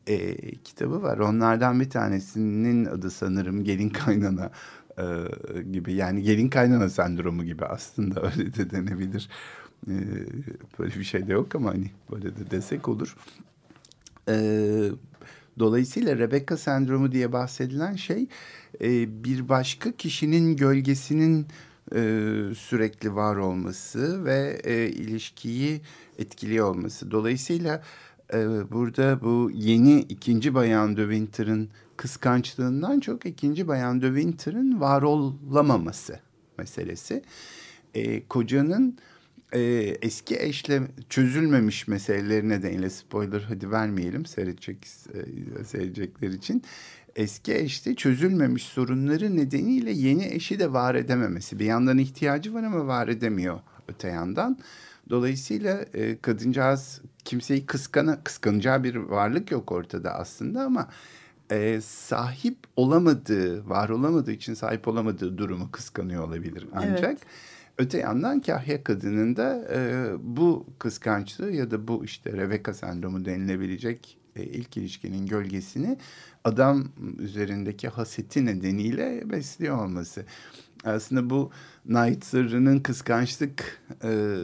e, kitabı var. Onlardan bir tanesinin adı sanırım Gelin Kaynana e, gibi. Yani gelin kaynana sendromu gibi aslında öyle de denebilir. E, böyle bir şey de yok ama hani böyle de desek olur. E, dolayısıyla Rebecca sendromu diye bahsedilen şey e, bir başka kişinin gölgesinin e, sürekli var olması ve e, ilişkiyi etkiliyor olması. Dolayısıyla e, burada bu yeni ikinci Bayan de Winter'ın kıskançlığından çok ikinci Bayan de Winter'ın var olamaması meselesi. E, kocanın e, eski eşle çözülmemiş meseleleri nedeniyle spoiler hadi vermeyelim seyredecek e, seyredecekler için eski eşte çözülmemiş sorunları nedeniyle yeni eşi de var edememesi. Bir yandan ihtiyacı var ama var edemiyor öte yandan. Dolayısıyla e, kadıncağız kimseyi kıskana, kıskanacağı bir varlık yok ortada aslında ama e, sahip olamadığı, var olamadığı için sahip olamadığı durumu kıskanıyor olabilir ancak. Evet. Öte yandan kahya kadının da e, bu kıskançlığı ya da bu işte Rebecca sendromu denilebilecek e, ilk ilişkinin gölgesini adam üzerindeki haseti nedeniyle besliyor olması. Aslında bu Night Sırrı'nın kıskançlık e,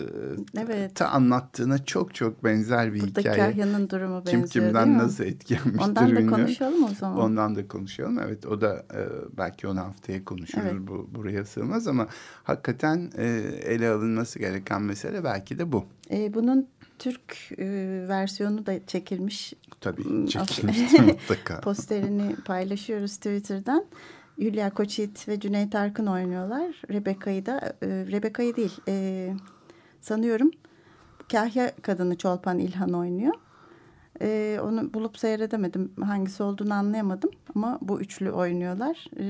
evet. ta anlattığına çok çok benzer bir Burada hikaye. Burada Kahya'nın durumu benziyor Kim kimden nasıl etkilenmiştir Ondan da bilmiyorum. konuşalım o zaman. Ondan da konuşalım. Evet o da e, belki onu haftaya konuşuruz. Evet. Bu, buraya sığmaz ama hakikaten e, ele alınması gereken mesele belki de bu. E, bunun Türk e, versiyonu da çekilmiş. Tabii hmm, çekilmiştir mutlaka. Posterini paylaşıyoruz Twitter'dan. Hülya Koçyiğit ve Cüneyt Arkın oynuyorlar. Rebecca'yı da, e, Rebecca'yı değil e, sanıyorum Kahya kadını Çolpan İlhan oynuyor. E, onu bulup seyredemedim. Hangisi olduğunu anlayamadım. Ama bu üçlü oynuyorlar. E,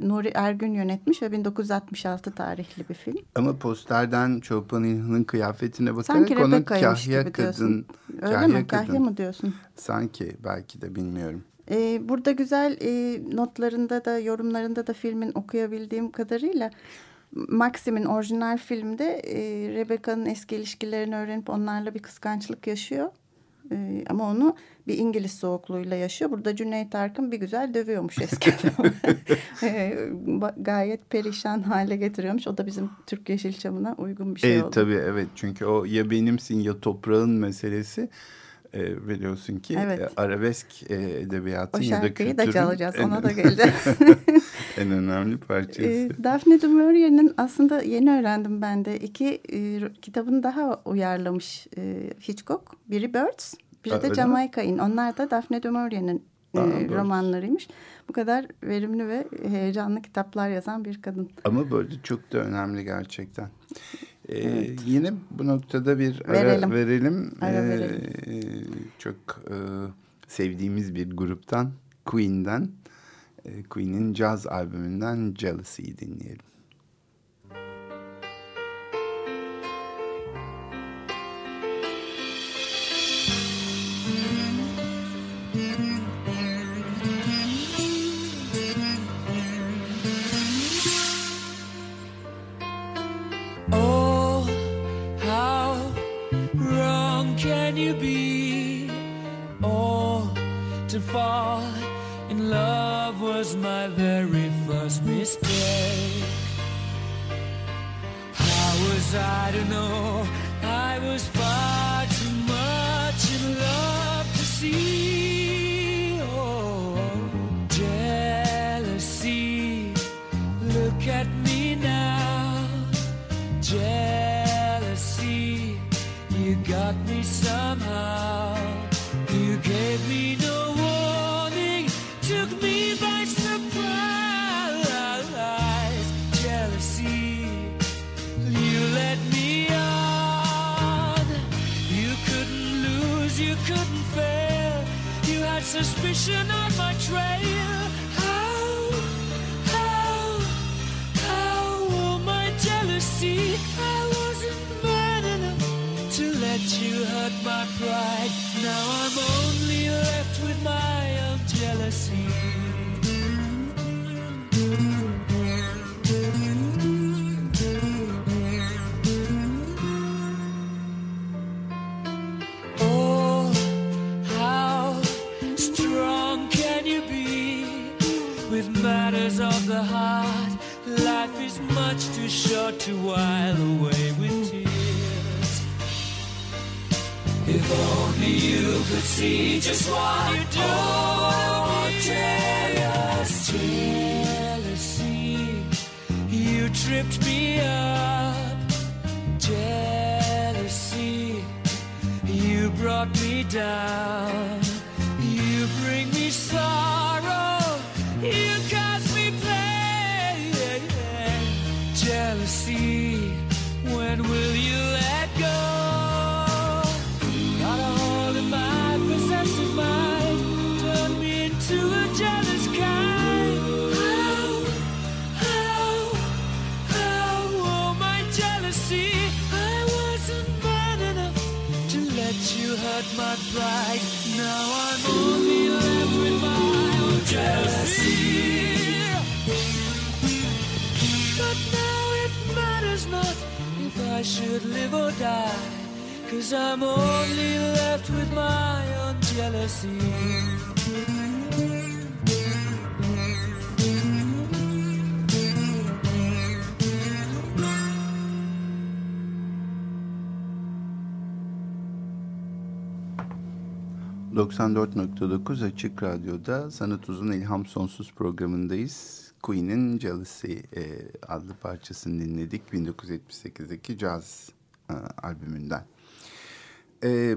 Nuri Ergün yönetmiş ve 1966 tarihli bir film. Ama posterden Çolpan İlhan'ın kıyafetine bakarak Sanki onun Kahya kadın. Öyle Kahya mi? Kadın. Kahya mı diyorsun? Sanki belki de bilmiyorum. Ee, burada güzel e, notlarında da yorumlarında da filmin okuyabildiğim kadarıyla Maxim'in orijinal filmde e, Rebecca'nın eski ilişkilerini öğrenip onlarla bir kıskançlık yaşıyor. E, ama onu bir İngiliz soğukluğuyla yaşıyor. Burada Cüneyt Arkın bir güzel dövüyormuş eski e, Gayet perişan hale getiriyormuş. O da bizim Türk Yeşilçam'ına uygun bir şey e, oldu. Tabii evet çünkü o ya benimsin ya toprağın meselesi e, biliyorsun ki evet. e, arabesk e, edebiyatın ya da kültürün... O şarkıyı da çalacağız ona da geleceğiz. en önemli parçası. E, Daphne du Maurier'in aslında yeni öğrendim ben de iki e, kitabını daha uyarlamış e, Hitchcock. Biri Birds, biri de Jamaica In. Onlar da Daphne du Maurier'in e, romanlarıymış. Bu kadar verimli ve heyecanlı kitaplar yazan bir kadın. Ama böyle çok da önemli gerçekten. Ee, evet. Yine bu noktada bir ara verelim. verelim. Ara ee, verelim. Çok e, sevdiğimiz bir gruptan Queen'den e, Queen'in caz albümünden Jealousy'yi dinleyelim. fall in love was my very first mistake. How was I to know I was suspicion on my trail. Much too short to while away with tears. If only you could see just what you do. Oh, jealousy. jealousy. You tripped me up. Jealousy. You brought me down. You bring me sorrow. Jealousy. Live or die. Cause I'm only left with my own jealousy. ...94.9 Açık Radyo'da Sanat Uzun İlham Sonsuz programındayız. Queen'in Jealousy e, adlı parçasını dinledik 1978'deki Jazz e, albümünden. E,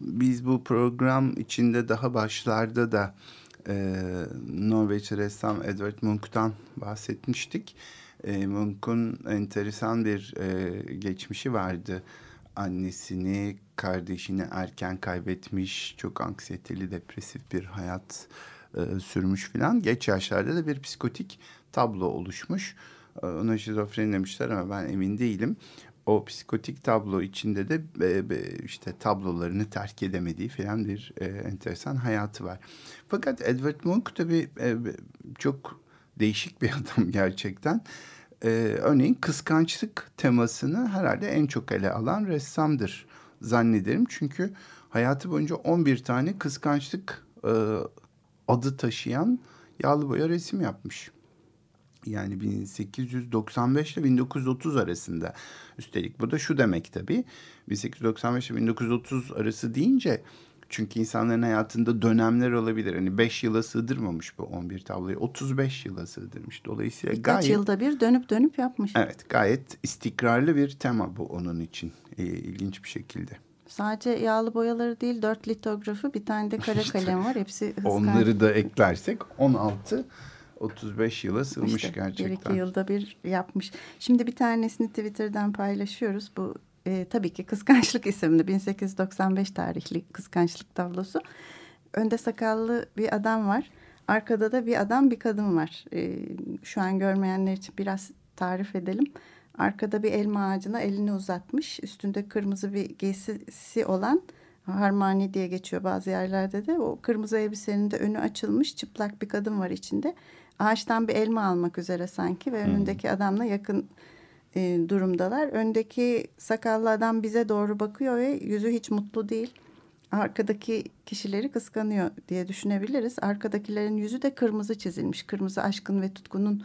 biz bu program içinde daha başlarda da e, Norveç ressam Edvard Munch'tan bahsetmiştik. E, Munch'un enteresan bir e, geçmişi vardı. Annesini, kardeşini erken kaybetmiş, çok anksiyeteli, depresif bir hayat e, sürmüş filan. Geç yaşlarda da bir psikotik tablo oluşmuş. E, ona şizofreni demişler ama ben emin değilim. O psikotik tablo içinde de e, e, işte tablolarını terk edemediği filan bir e, enteresan hayatı var. Fakat Edward Munch tabii e, çok değişik bir adam gerçekten. Ee, örneğin kıskançlık temasını herhalde en çok ele alan ressamdır zannederim. Çünkü hayatı boyunca 11 tane kıskançlık e, adı taşıyan yağlı boya resim yapmış. Yani 1895 ile 1930 arasında. Üstelik bu da şu demek tabii. 1895 ile 1930 arası deyince çünkü insanların hayatında dönemler olabilir. Hani 5 yıla sığdırmamış bu 11 tabloyu. 35 yıla sığdırmış. Dolayısıyla Birkaç gayet... yılda bir dönüp dönüp yapmış. Evet gayet istikrarlı bir tema bu onun için. Ee, ilginç bir şekilde. Sadece yağlı boyaları değil dört litografı bir tane de kara kalem var. Hepsi hızkan. Onları da eklersek 16 35 yıla sığmış işte, gerçekten. Bir iki yılda bir yapmış. Şimdi bir tanesini Twitter'dan paylaşıyoruz. Bu e, tabii ki Kıskançlık isimli 1895 tarihli Kıskançlık tablosu. Önde sakallı bir adam var. Arkada da bir adam bir kadın var. E, şu an görmeyenler için biraz tarif edelim. Arkada bir elma ağacına elini uzatmış. Üstünde kırmızı bir giysisi olan harmani diye geçiyor bazı yerlerde de. O kırmızı elbisenin de önü açılmış çıplak bir kadın var içinde. Ağaçtan bir elma almak üzere sanki ve hmm. önündeki adamla yakın e, durumdalar. Öndeki sakallı adam bize doğru bakıyor ve yüzü hiç mutlu değil. Arkadaki kişileri kıskanıyor diye düşünebiliriz. Arkadakilerin yüzü de kırmızı çizilmiş. Kırmızı aşkın ve tutkunun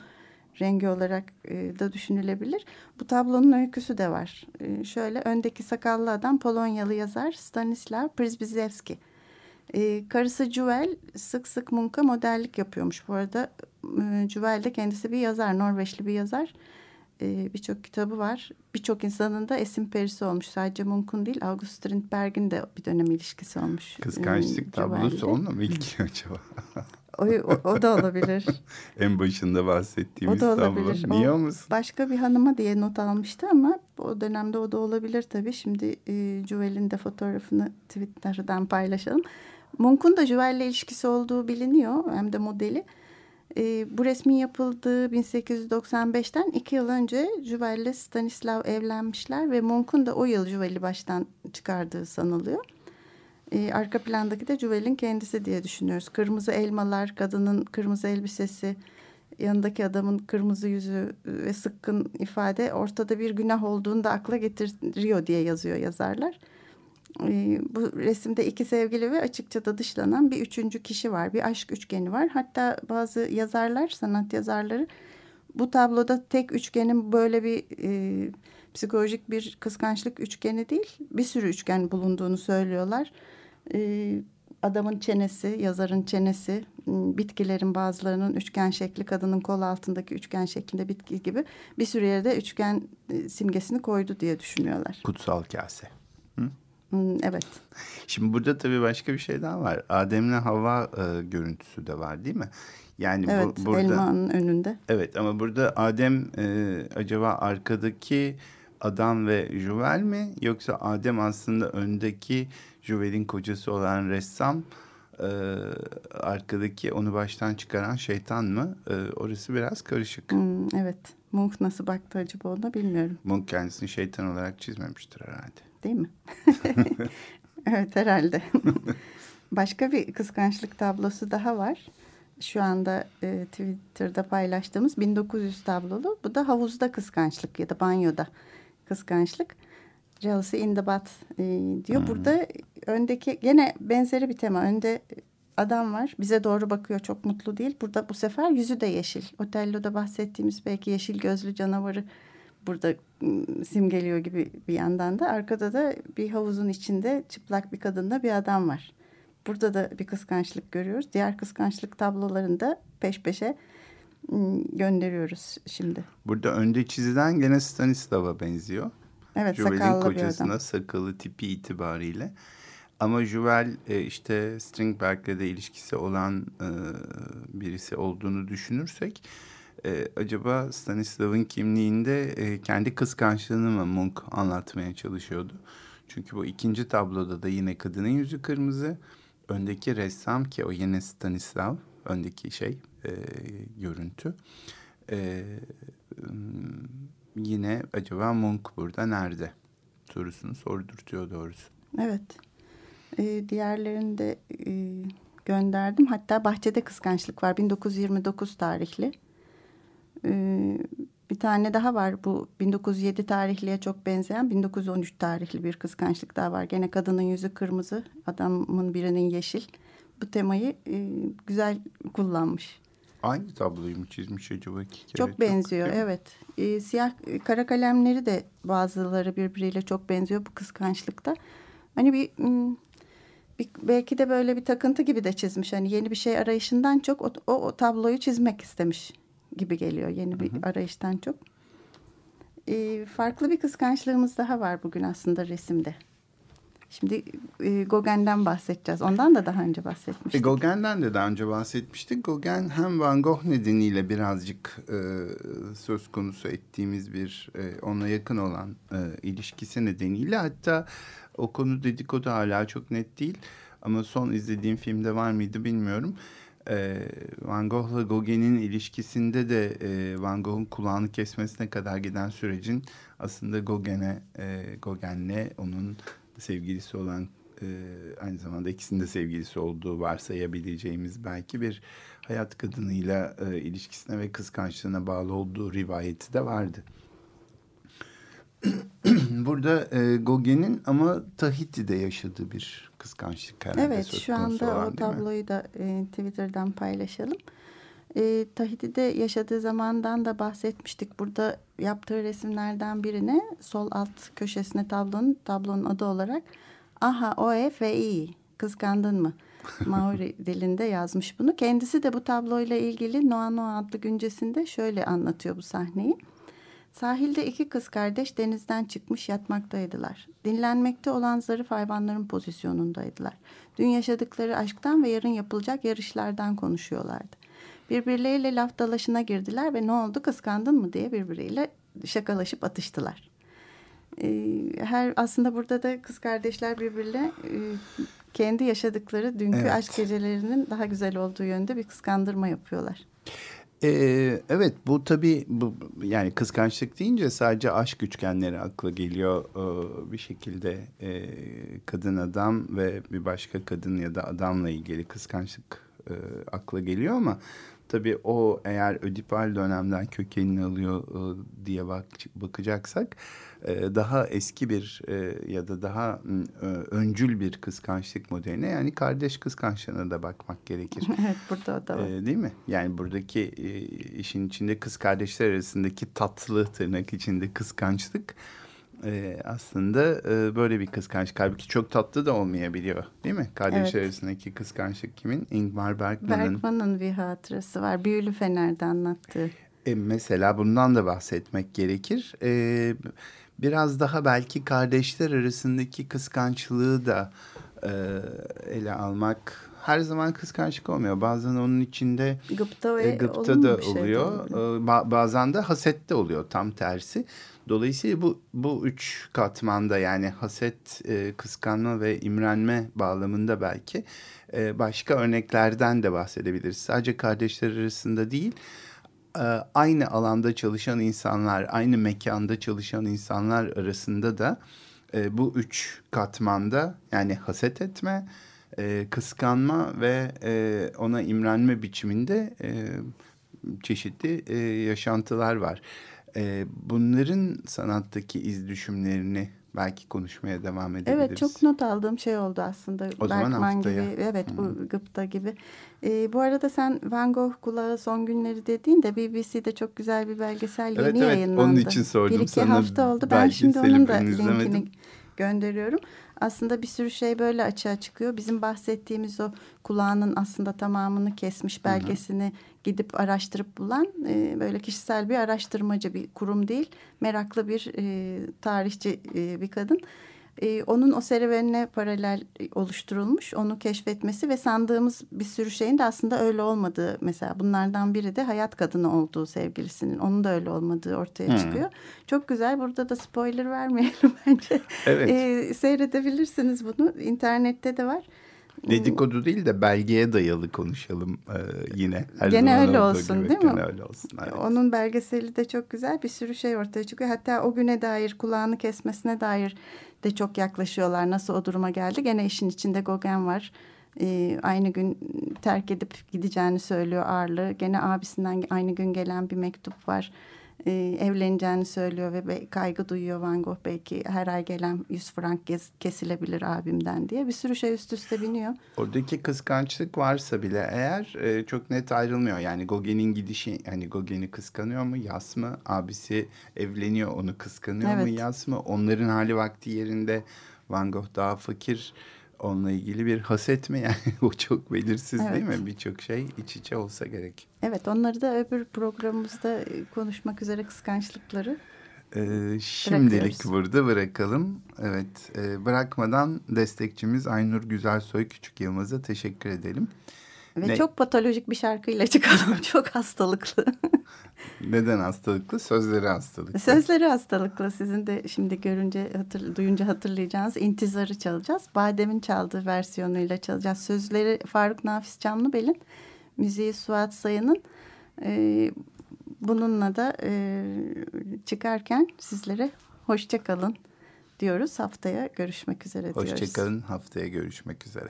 rengi olarak e, da düşünülebilir. Bu tablonun öyküsü de var. E, şöyle öndeki sakallı adam Polonyalı yazar Stanislav Przybyszewski. E, karısı Juvel sık sık Munch'a modellik yapıyormuş. Bu arada e, Juvel de kendisi bir yazar, Norveçli bir yazar. e, birçok kitabı var. Birçok insanın da esim perisi olmuş. Sadece Munk'un değil August Strindberg'in de bir dönem ilişkisi olmuş. Kıskançlık e, tablosu onunla mı ilgili acaba? o, o, o da olabilir. en başında bahsettiğimiz o da olabilir. tablo. Niye olmasın? Başka bir hanıma diye not almıştı ama o dönemde o da olabilir tabii. Şimdi e, Juvel'in de fotoğrafını Twitter'dan paylaşalım. Munk'un da Juvel'le ilişkisi olduğu biliniyor. Hem de modeli. E, bu resmin yapıldığı 1895'ten iki yıl önce Juvel ile Stanislav evlenmişler ve Munk'un da o yıl Juvel'i baştan çıkardığı sanılıyor. E, arka plandaki de Juvel'in kendisi diye düşünüyoruz. Kırmızı elmalar, kadının kırmızı elbisesi, yanındaki adamın kırmızı yüzü ve sıkkın ifade ortada bir günah olduğunu da akla getiriyor diye yazıyor yazarlar. Ee, bu resimde iki sevgili ve açıkça da dışlanan bir üçüncü kişi var. Bir aşk üçgeni var. Hatta bazı yazarlar, sanat yazarları bu tabloda tek üçgenin böyle bir e, psikolojik bir kıskançlık üçgeni değil, bir sürü üçgen bulunduğunu söylüyorlar. E, adamın çenesi, yazarın çenesi, bitkilerin bazılarının üçgen şekli, kadının kol altındaki üçgen şeklinde bitki gibi bir sürü yerde üçgen e, simgesini koydu diye düşünüyorlar. Kutsal kase. Hmm, evet. Şimdi burada tabii başka bir şey daha var. Adem'le Hava e, görüntüsü de var değil mi? Yani evet, bu, burada elmanın önünde. Evet ama burada Adem e, acaba arkadaki adam ve Juvel mi yoksa Adem aslında öndeki Juvel'in kocası olan ressam e, arkadaki onu baştan çıkaran şeytan mı? E, orası biraz karışık. Hmm, evet. Munk nasıl baktı acaba ona bilmiyorum. Munk kendisini şeytan olarak çizmemiştir herhalde. Değil mi? evet herhalde. Başka bir kıskançlık tablosu daha var. Şu anda e, Twitter'da paylaştığımız 1900 tablolu. Bu da havuzda kıskançlık ya da banyoda kıskançlık. Jealousy in the Butt e, diyor. Hmm. Burada öndeki gene benzeri bir tema. Önde adam var. Bize doğru bakıyor. Çok mutlu değil. Burada bu sefer yüzü de yeşil. Otello'da bahsettiğimiz belki yeşil gözlü canavarı burada ıı, simgeliyor gibi bir yandan da. Arkada da bir havuzun içinde çıplak bir kadınla bir adam var. Burada da bir kıskançlık görüyoruz. Diğer kıskançlık tablolarında peş peşe ıı, gönderiyoruz şimdi. Burada önde çizilen gene Stanislav'a benziyor. Evet Juvel'in sakallı kocasına, bir adam. sakalı tipi itibariyle. Ama Juvel e, işte Strindberg'le de ilişkisi olan e, birisi olduğunu düşünürsek e, acaba Stanislav'ın kimliğinde e, kendi kıskançlığını mı Munch anlatmaya çalışıyordu? Çünkü bu ikinci tabloda da yine kadının yüzü kırmızı. Öndeki ressam ki o yine Stanislav, öndeki şey e, görüntü. E, yine acaba Munch burada nerede? Sorusunu sordurtuyor doğrusu. Evet. Ee, diğerlerini de e, gönderdim. Hatta Bahçede Kıskançlık var. 1929 tarihli. Ee, bir tane daha var bu 1907 tarihliye çok benzeyen 1913 tarihli bir kıskançlık daha var. Gene kadının yüzü kırmızı, adamın birinin yeşil. Bu temayı e, güzel kullanmış. Aynı tabloyu mu çizmiş acaba iki kere? Çok benziyor çok, evet. E, siyah kara kalemleri de bazıları birbiriyle çok benziyor bu kıskançlıkta. Hani bir, bir belki de böyle bir takıntı gibi de çizmiş. Hani yeni bir şey arayışından çok o, o, o tabloyu çizmek istemiş gibi geliyor yeni bir hı hı. arayıştan çok. E, farklı bir kıskançlığımız daha var bugün aslında resimde. Şimdi e, Gauguin'den bahsedeceğiz. Ondan da daha önce bahsetmiştik. E, Gauguin'den de daha önce bahsetmiştik. Gauguin hem Van Gogh nedeniyle birazcık e, söz konusu ettiğimiz bir e, ona yakın olan e, ilişkisi nedeniyle hatta o konu dedikodu hala çok net değil. Ama son izlediğim filmde var mıydı bilmiyorum e, Van Gogh'la Gauguin'in ilişkisinde de e, Van Gogh'un kulağını kesmesine kadar giden sürecin aslında Gauguin'e e, onun sevgilisi olan e, aynı zamanda ikisinin de sevgilisi olduğu varsayabileceğimiz belki bir hayat kadınıyla e, ilişkisine ve kıskançlığına bağlı olduğu rivayeti de vardı. Burada e, Gauguin'in ama Tahiti'de yaşadığı bir kıskançlık herhalde Evet şu anda olan, o tabloyu da e, Twitter'dan paylaşalım. E, Tahiti'de yaşadığı zamandan da bahsetmiştik. Burada yaptığı resimlerden birine sol alt köşesine tablonun tablonun adı olarak Aha Oe ve İ kıskandın mı? Maori dilinde yazmış bunu. Kendisi de bu tabloyla ilgili Noa Noa adlı güncesinde şöyle anlatıyor bu sahneyi. Sahilde iki kız kardeş denizden çıkmış yatmaktaydılar. Dinlenmekte olan zarif hayvanların pozisyonundaydılar. Dün yaşadıkları aşktan ve yarın yapılacak yarışlardan konuşuyorlardı. Birbirleriyle laf dalaşına girdiler ve ne oldu kıskandın mı diye birbiriyle şakalaşıp atıştılar. Ee, her aslında burada da kız kardeşler birbirle e, kendi yaşadıkları dünkü evet. aşk gecelerinin daha güzel olduğu yönde bir kıskandırma yapıyorlar. Ee, evet bu tabii bu, yani kıskançlık deyince sadece aşk üçgenleri akla geliyor. Ee, bir şekilde e, kadın adam ve bir başka kadın ya da adamla ilgili kıskançlık e, akla geliyor ama tabii o eğer ödipal dönemden kökenini alıyor e, diye bak, bakacaksak e, daha eski bir e, ya da daha e, öncül bir kıskançlık modeline yani kardeş kıskançlığına da bakmak gerekir. evet burada da var. Değil mi? Yani buradaki işin içinde kız kardeşler arasındaki tatlı tırnak içinde kıskançlık aslında böyle bir kıskançlık. Halbuki çok tatlı da olmayabiliyor değil mi? Kardeşler evet. arasındaki kıskançlık kimin? Ingmar Bergman'ın. Bergman'ın bir hatırası var. Büyülü Fener'de anlattığı. E, mesela bundan da bahsetmek gerekir. E, biraz daha belki kardeşler arasındaki kıskançlığı da e, ele almak her zaman kıskançlık olmuyor. Bazen onun içinde gıpta, ve e, gıpta da şey oluyor. E, ba bazen de haset de oluyor tam tersi. Dolayısıyla bu bu üç katmanda yani haset, e, kıskanma ve imrenme bağlamında belki e, başka örneklerden de bahsedebiliriz. Sadece kardeşler arasında değil e, aynı alanda çalışan insanlar, aynı mekanda çalışan insanlar arasında da e, bu üç katmanda yani haset etme, e, kıskanma ve ona imrenme biçiminde çeşitli yaşantılar var. Bunların sanattaki iz düşümlerini belki konuşmaya devam edebiliriz. Evet çok not aldığım şey oldu aslında. O Bergman zaman haftaya. gibi evet bu hmm. Gıpta gibi. Ee, bu arada sen Van Gogh kulağı son günleri dediğinde BBC'de çok güzel bir belgesel evet, yeni evet, yayınlandı. Onun için sordum Bir iki sana hafta oldu. Ben şimdi onun da linkini gönderiyorum. Aslında bir sürü şey böyle açığa çıkıyor. Bizim bahsettiğimiz o kulağının aslında tamamını kesmiş belgesini hı hı. gidip araştırıp bulan e, böyle kişisel bir araştırmacı bir kurum değil. Meraklı bir e, tarihçi e, bir kadın. E, onun o serüvenine paralel oluşturulmuş. Onu keşfetmesi ve sandığımız bir sürü şeyin de aslında öyle olmadığı. Mesela bunlardan biri de hayat kadını olduğu sevgilisinin. Onun da öyle olmadığı ortaya hmm. çıkıyor. Çok güzel. Burada da spoiler vermeyelim bence. Evet. E, seyredebilirsiniz bunu. İnternette de var. Dedikodu değil de belgeye dayalı konuşalım ee, yine. Her Gene öyle olsun gibi. değil mi? Gene öyle olsun. Evet. Onun belgeseli de çok güzel bir sürü şey ortaya çıkıyor. Hatta o güne dair kulağını kesmesine dair de çok yaklaşıyorlar. Nasıl o duruma geldi? Gene işin içinde Gogen var. Ee, aynı gün terk edip gideceğini söylüyor ağırlığı. Gene abisinden aynı gün gelen bir mektup var e, evleneceğini söylüyor ve kaygı duyuyor Van Gogh belki her ay gelen 100 frank kesilebilir abimden diye bir sürü şey üst üste biniyor. Oradaki kıskançlık varsa bile eğer e, çok net ayrılmıyor. Yani Gogen'in gidişi hani Gogen'i kıskanıyor mu Yas mı? Abisi evleniyor onu kıskanıyor evet. mu Yas mı? Onların hali vakti yerinde Van Gogh daha fakir onunla ilgili bir haset mi yani o çok belirsiz evet. değil mi? Birçok şey iç içe olsa gerek. Evet onları da öbür programımızda e, konuşmak üzere kıskançlıkları ee, şimdilik burada bırakalım. Evet e, bırakmadan destekçimiz Aynur Güzelsoy Küçük Yılmaz'a teşekkür edelim. Ve ne? çok patolojik bir şarkıyla çıkalım. Çok hastalıklı. Neden hastalıklı? Sözleri hastalıklı. Sözleri hastalıklı. Sizin de şimdi görünce, hatır, duyunca hatırlayacağınız intizarı çalacağız. Badem'in çaldığı versiyonuyla çalacağız. Sözleri Faruk Nafiz Çamlıbel'in, müziği Suat Sayın'ın. Ee, bununla da e, çıkarken sizlere hoşça kalın diyoruz. Haftaya görüşmek üzere diyoruz. Hoşça kalın. Haftaya görüşmek üzere.